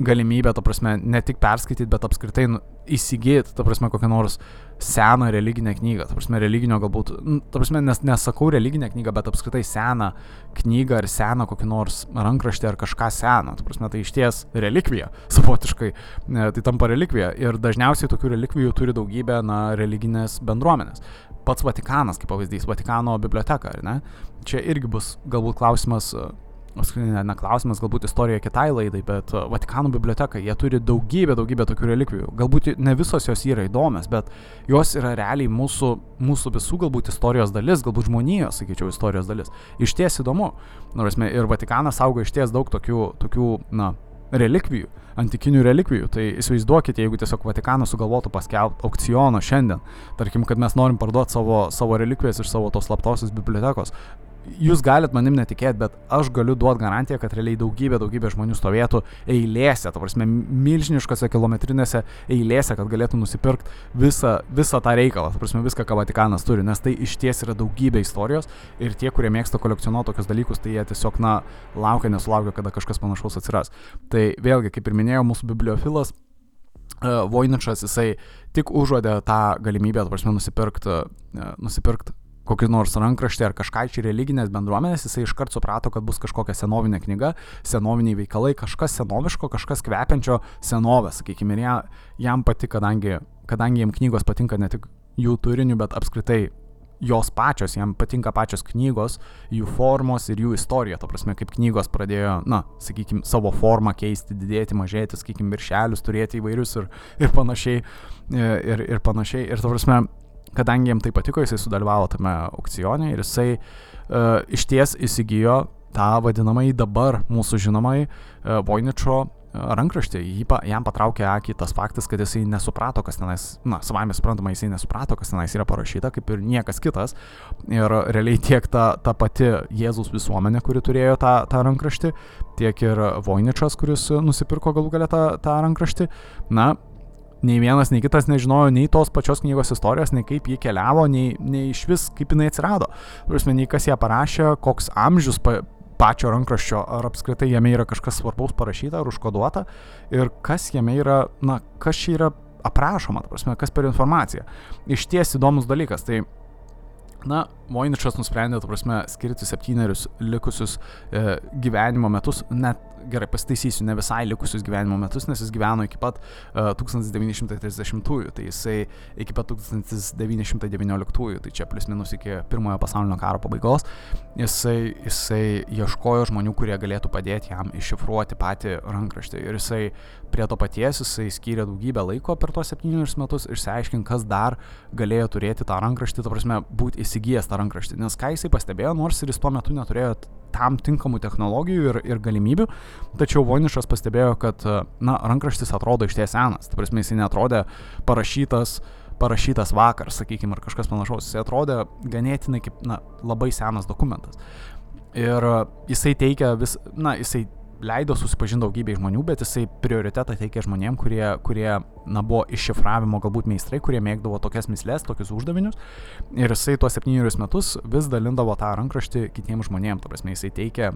galimybę, ta prasme, ne tik perskaityti, bet apskritai nu, įsigyti, ta prasme, kokią nors seną religinę knygą, ta prasme, religinio galbūt, nu, ta prasme, nes, nesakau religinę knygą, bet apskritai seną knygą ar seną kokį nors rankraštį ar kažką seną, ta prasme, tai iš ties relikvija, (laughs) savotiškai, e, tai tampa relikvija ir dažniausiai tokių relikvijų turi daugybę, na, religinės bendruomenės. Pats Vatikanas, kaip pavyzdys, Vatikano biblioteka, ar ne? Čia irgi bus galbūt klausimas, e, ne klausimas, galbūt istorija kitai laidai, bet uh, Vatikano biblioteka, jie turi daugybę, daugybę tokių relikvijų. Galbūt ne visos jos yra įdomios, bet jos yra realiai mūsų, mūsų visų galbūt istorijos dalis, galbūt žmonijos, sakyčiau, istorijos dalis. Iš ties įdomu. Nors ir Vatikanas saugo iš ties daug tokių, tokių na, relikvijų, antikinių relikvijų. Tai įsivaizduokite, jeigu tiesiog Vatikanas sugalvotų paskelbti aukcioną šiandien, tarkim, kad mes norim parduoti savo, savo relikvijas iš savo tos slaptosios bibliotekos, jūs galit manim netikėti, bet aš galiu duoti garantiją, kad realiai daugybė, daugybė žmonių stovėtų eilėse, ta prasme, milžiniškose kilometrinėse eilėse, kad galėtų nusipirkti visą, visą tą reikalą, ta prasme, viską, ką Vatikanas turi, nes tai iš ties yra daugybė istorijos ir tie, kurie mėgsta kolekcionuoti tokius dalykus, tai jie tiesiog, na, laukia, nesulaukia, kada kažkas panašaus atsiras. Tai vėlgi, kaip ir minėjau, mūsų bibliofilas uh, Voiničas, jisai tik užuodė tą galimybę, prasme, nusipirkti uh, nusipirkt kokį nors rankraštį ar kažką iš religinės bendruomenės, jisai iškart suprato, kad bus kažkokia senovinė knyga, senoviniai veikalai, kažkas senoviško, kažkas kvepiančio senovės, sakykime, ir jam, pati, kadangi, kadangi jam knygos patinka ne tik jų turiniu, bet apskritai jos pačios, jam patinka pačios knygos, jų formos ir jų istorija, to prasme, kaip knygos pradėjo, na, sakykime, savo formą keisti, didėti, mažėti, sakykime, viršelius turėti įvairius ir, ir panašiai, ir, ir panašiai, ir to prasme, kadangi jam tai patiko, jisai sudalyvavo tame aukcione ir jisai uh, iš ties įsigijo tą vadinamąjį dabar mūsų žinomai uh, Voiničio uh, rankraštį. Jį, jam patraukė akį tas faktas, kad jisai nesuprato, kas tenais, na, savame suprantama, jisai nesuprato, kas tenais yra parašyta, kaip ir niekas kitas. Ir realiai tiek ta, ta pati Jėzus visuomenė, kuri turėjo tą, tą rankraštį, tiek ir Voiničas, kuris nusipirko galų galę tą, tą rankraštį, na, nei vienas, nei kitas nežinojo nei tos pačios knygos istorijos, nei kaip ji keliavo, nei, nei iš vis kaip jinai atsirado. Prasme, nei kas ją parašė, koks amžius pa, pačio rankraščio, ar apskritai jame yra kažkas svarbaus parašyta ar užkoduota ir kas jame yra, na, kas čia yra aprašoma, prasme, kas per informaciją. Iš ties įdomus dalykas. Tai Na, Voiničas nusprendė, tu prasme, skirti septynerius likusius e, gyvenimo metus, net gerai pasitaisysiu, ne visai likusius gyvenimo metus, nes jis gyveno iki pat uh, 1930-ųjų, tai jisai iki pat 1919-ųjų, tai čia plus minus iki pirmojo pasaulinio karo pabaigos, jisai, jisai ieškojo žmonių, kurie galėtų padėti jam iššifruoti patį rankraštį. Ir jisai prie to paties, jisai skyrė daugybę laiko per tos septynerius metus išsiaiškinti, kas dar galėjo turėti tą rankraštį, ta prasme, būti įsigijęs tą rankraštį. Nes ką jisai pastebėjo, nors ir jis tuo metu neturėjo tam tinkamų technologijų ir, ir galimybių, tačiau Voinišas pastebėjo, kad, na, rankraštis atrodo iš ties senas, tai prasme, jisai netrodė parašytas parašytas vakar, sakykime, ar kažkas panašaus. Jis atrodė ganėtinai kaip, na, labai senas dokumentas. Ir jisai teikia vis, na, jisai leido susipažinti daugybė žmonių, bet jisai prioritetą teikė žmonėm, kurie, kurie na, buvo iššifravimo galbūt meistrai, kurie mėgdavo tokias mislės, tokius uždavinius. Ir jisai tuos septynerius metus vis dalindavo tą rankraštį kitiems žmonėms. Ta prasme, jisai teikė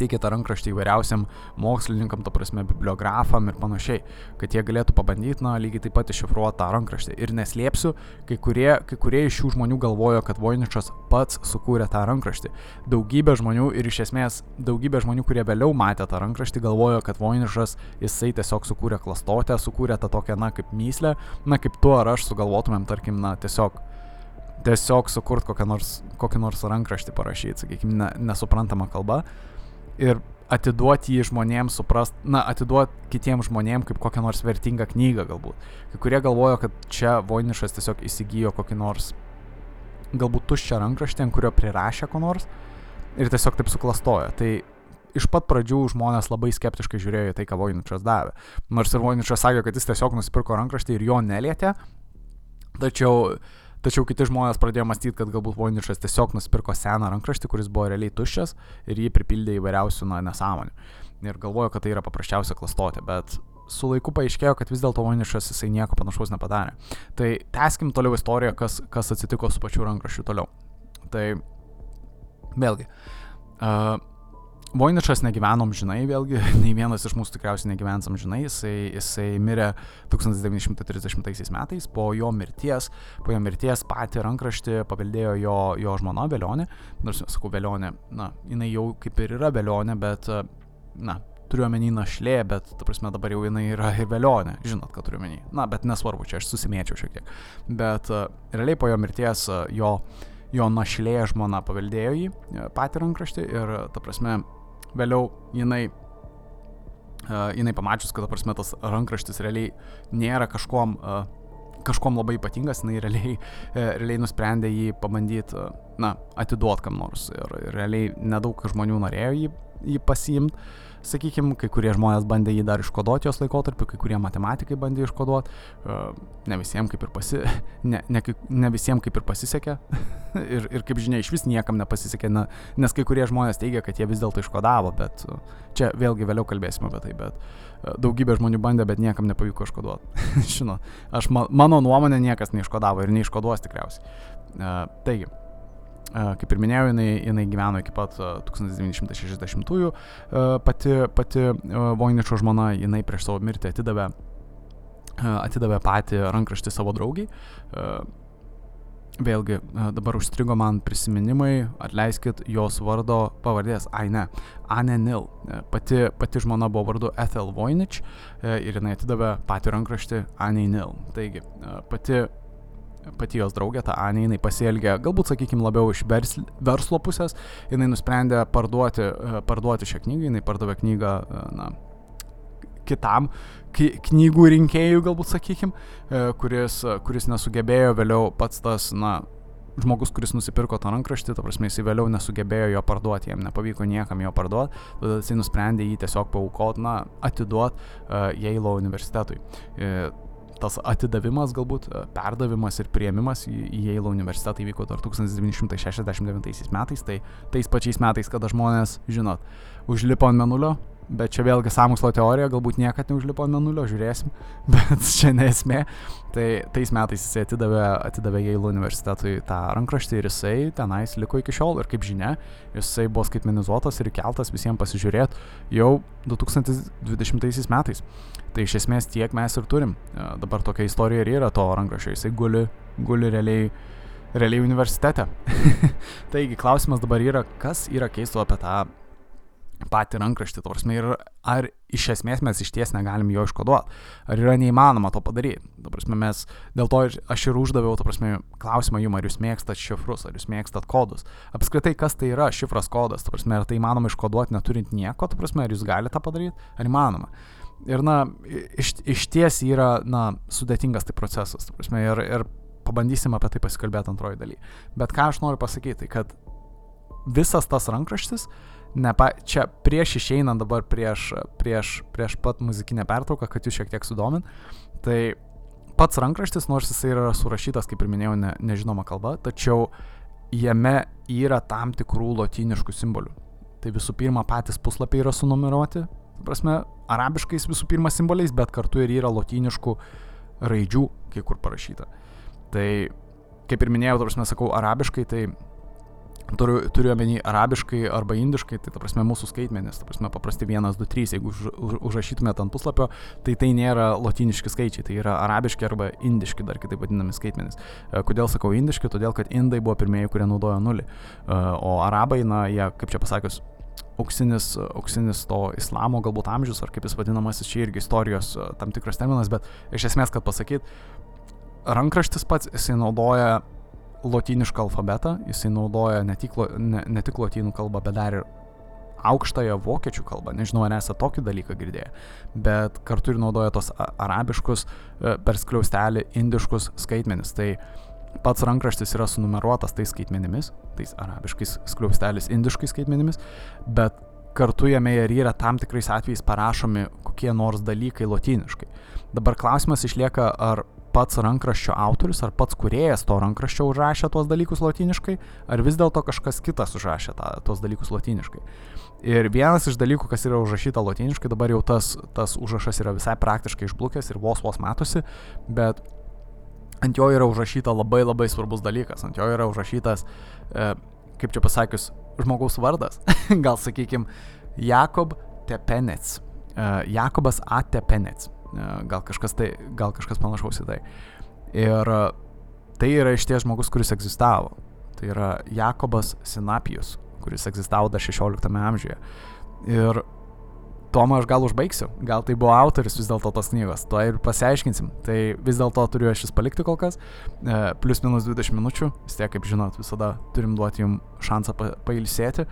teikė tą rankraštį įvairiausiam mokslininkam, to prasme, bibliografam ir panašiai, kad jie galėtų pabandyti, na, lygiai taip pat iššifruoti tą rankraštį. Ir neslėpsiu, kai kurie, kai kurie iš šių žmonių galvojo, kad Voiničas pats sukūrė tą rankraštį. Daugybė žmonių ir iš esmės daugybė žmonių, kurie vėliau matė tą rankraštį, galvojo, kad Voiničas jisai tiesiog sukūrė klastotę, sukūrė tą tokią, na, kaip myslę, na, kaip tu ar aš sugalvotumėm, tarkim, na, tiesiog tiesiog sukurt kokią nors, kokį nors rankraštį parašyti, sakykime, ne, nesuprantama kalba ir atiduoti jį žmonėms suprast, na, atiduoti kitiems žmonėms kaip kokią nors vertingą knygą galbūt. Kai kurie galvojo, kad čia Voinišas tiesiog įsigijo kokį nors galbūt tuščią rankraštį, ant kurio prirašė ko nors ir tiesiog taip suklastojo. Tai iš pat pradžių žmonės labai skeptiškai žiūrėjo į tai, ką Voiničas davė. Nors ir Voiničas sakė, kad jis tiesiog nusipirko rankraštį ir jo nelietė, tačiau Tačiau kiti žmonės pradėjo mąstyti, kad galbūt Voinišas tiesiog nusipirko seną rankraštį, kuris buvo realiai tuščias ir jį pripildė įvairiausių na, nesąmonių. Ir galvojo, kad tai yra paprasčiausia klastotė, bet su laiku paaiškėjo, kad vis dėlto Voinišas jisai nieko panašaus nepadarė. Tai teskim toliau istoriją, kas, kas atsitiko su pačiu rankraščiu toliau. Tai vėlgi. Uh, Voiničas negyveno amžinai, vėlgi, (laughs) nei vienas iš mūsų tikriausiai negyvens amžinai, jisai, jisai mirė 1930 metais, po jo mirties, po jo mirties patį rankraštį paveldėjo jo, jo žmona Velionė, nors, sakau, Velionė, na, jinai jau kaip ir yra Velionė, bet, na, turiu omeny našlė, bet, ta prasme, dabar jau jinai yra ir velionė, žinot, ką turiu omeny. Na, bet nesvarbu, čia aš susimėčiau šiek tiek. Bet uh, realiai po jo mirties uh, jo, jo našlė žmona paveldėjo jį, patį rankraštį ir, ta prasme, vėliau jinai Uh, jinai pamačius, kad, prasme, tas rankraštis realiai nėra kažkom, uh, kažkom labai ypatingas, jinai realiai, uh, realiai nusprendė jį pabandyti, uh, na, atiduoti kam nors. Ir, ir realiai nedaug žmonių norėjo jį, jį pasiimti. Sakykime, kai kurie žmonės bandė jį dar iškoduoti jos laikotarpiu, kai kurie matematikai bandė iškoduoti, ne visiems kaip ir, pasi, ne, ne, ne visiems kaip ir pasisekė (laughs) ir, ir kaip žinia, iš vis niekam nepasisekė, na, nes kai kurie žmonės teigia, kad jie vis dėlto iškodavo, bet čia vėlgi vėliau kalbėsime apie tai, bet daugybė žmonių bandė, bet niekam nepavyko iškoduoti. (laughs) Žinot, aš, mano nuomonė niekas neiškodavo ir neiškoduos tikriausiai. Taigi, Kaip ir minėjau, jinai, jinai gyveno iki pat 1960-ųjų, pati, pati Voiničio žmona, jinai prieš savo mirtį atidavė, atidavė patį rankraštį savo draugiai. Vėlgi, dabar užstrigo man prisiminimai, atleiskit jos vardo pavardės, ai ne, Anne Nil. Pati, pati žmona buvo vardu Ethel Voynich ir jinai atidavė patį rankraštį Anne Nil. Taigi, pati pati jos draugė, ta Anė, jinai pasielgė, galbūt, sakykime, labiau iš versl, verslo pusės, jinai nusprendė parduoti, e, parduoti šią knygą, jinai pardavė knygą, e, na, kitam knygų rinkėjui, galbūt, sakykime, kuris, kuris nesugebėjo vėliau pats tas, na, žmogus, kuris nusipirko tą rankraštį, ta prasme, jisai vėliau nesugebėjo jo parduoti, jam nepavyko niekam jo parduoti, tada jisai nusprendė jį tiesiog paukoti, na, atiduoti uh, Yale universitetui. Uh, tas atidavimas, galbūt e, perdavimas ir prieimimas į, į Yale universitetą įvyko dar 1969 metais, tai tais pačiais metais, kada žmonės, žinot, užlipo ant menulio, bet čia vėlgi samokslo teorija, galbūt niekada neužlipo ant menulio, žiūrėsim, (laughs) bet čia nesmė. Tai tais metais jisai atidavė, atidavė Yale universitetui tą rankraštį ir jisai tenais liko iki šiol ir kaip žinia, jisai buvo skaitmenizuotas ir keltas visiems pasižiūrėti jau 2020 metais. Tai iš esmės tiek mes ir turim. E, dabar tokia istorija ir yra to rankraščio, jisai guli, guli realiai realiai universitete. (laughs) Taigi klausimas dabar yra, kas yra keisto apie tą patį rankraštį, to prasme, ir ar iš esmės mes iš ties negalim jo iškoduoti, ar yra neįmanoma to padaryti. To prasme, mes, dėl to aš ir uždaviau, to prasme, klausimą jums, ar jūs mėgstat šifrus, ar jūs mėgstat kodus. Apskritai, kas tai yra šifras kodas, to prasme, ar tai įmanoma iškoduoti neturint nieko, to prasme, ar jūs galite tą padaryti, ar įmanoma. Ir, na, iš, iš ties yra, na, sudėtingas tai procesas, to prasme, ir, ir pabandysim apie tai pasikalbėti antroji daly. Bet ką aš noriu pasakyti, kad visas tas rankraštis, uh, nepa, čia prieš išeinant dabar prieš, prieš, prieš pat muzikinę pertrauką, kad jūs šiek tiek sudomint, tai pats rankraštis, nors jisai yra surašytas, kaip ir minėjau, ne, nežinoma kalba, tačiau jame yra tam tikrų lotyniškų simbolių. Tai visų pirma, patys puslapiai yra sunumeruoti, prasme, arabiškais visų pirma simboliais, bet kartu ir yra lotyniškų raidžių, kai kur parašyta. Tai, kaip ir minėjau, mes sakau arabiškai, tai Turiu, turiu omeny arabiškai arba indiškai, tai ta prasme mūsų skaitmenis, ta prasme paprasti 1, 2, 3, jeigu už, už, užrašytumėte ant puslapio, tai tai nėra lotyniški skaičiai, tai yra arabiški arba indiški, dar kitaip vadinami skaitmenis. E, kodėl sakau indiški? Todėl, kad indai buvo pirmieji, kurie naudojo nulį, e, o arabai, na, jie, kaip čia pasakius, auksinis, auksinis to islamo galbūt amžius, ar kaip jis vadinamasis, čia irgi istorijos e, tam tikras terminas, bet iš esmės, kad pasakyt, rankraštis pats jisai naudoja lotynišką alfabetą, jisai naudoja ne tik, ne, ne tik lotynų kalbą, bet dar ir aukštąją vokiečių kalbą, nežinau, ar esate tokį dalyką girdėję, bet kartu ir naudoja tos arabiškus e, per skliaustelį indiškus skaitmenis. Tai pats rankraštis yra sunumeruotas tais skaitmenimis, tais arabiškais skliaustelis indiškais skaitmenimis, bet kartu jame ir yra tam tikrais atvejais parašomi kokie nors dalykai lotyniškai. Dabar klausimas išlieka, ar pats rankraščio autorius ar pats kuriejas to rankraščio užrašė tuos dalykus lotyniškai, ar vis dėlto kažkas kitas užrašė tą, tuos dalykus lotyniškai. Ir vienas iš dalykų, kas yra užrašyta lotyniškai, dabar jau tas, tas užrašas yra visai praktiškai išblukęs ir vos vos matosi, bet ant jo yra užrašyta labai labai svarbus dalykas, ant jo yra užrašytas, e, kaip čia pasakius, žmogaus vardas, (laughs) gal sakykim, Jakob Tepenets, e, Jakobas A. Tepenets. E, gal kažkas, tai, gal kažkas panašaus į tai. Ir e, tai yra iš ties žmogus, kuris egzistavo. Tai yra Jakobas Sinapijus, kuris egzistavo dar 16 amžiuje. Ir Tomą aš gal užbaigsiu, gal tai buvo autoris vis dėlto tos knygos, to ir pasiaiškinsim. Tai vis dėlto turiu aš jis palikti kol kas, e, plus minus 20 minučių, vis tiek, kaip žinot, visada turim duoti jums šansą pa pailsėti.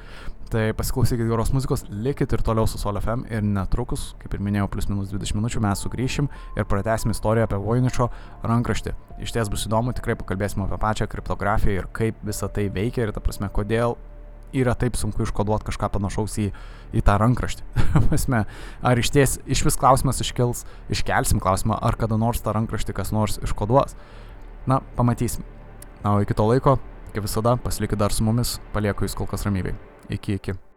Tai pasiklausykit geros muzikos, likit ir toliau su SolFM ir netrukus, kaip ir minėjau, plus minus 20 minučių mes sugrįšim ir pratęsim istoriją apie Voiničio rankraštį. Iš ties bus įdomu, tikrai pakalbėsim apie pačią kriptografiją ir kaip visa tai veikia ir ta prasme, kodėl yra taip sunku iškoduoti kažką panašaus į, į tą rankraštį. (laughs) Pasme, ar iš ties iš vis klausimas iškils, iškelsim klausimą, ar kada nors tą rankraštį kas nors iškoduos. Na, pamatysim. Na, o iki to laiko, kaip visada, pasilikit dar su mumis, palieku jūs kol kas ramybėj. Iki, iki.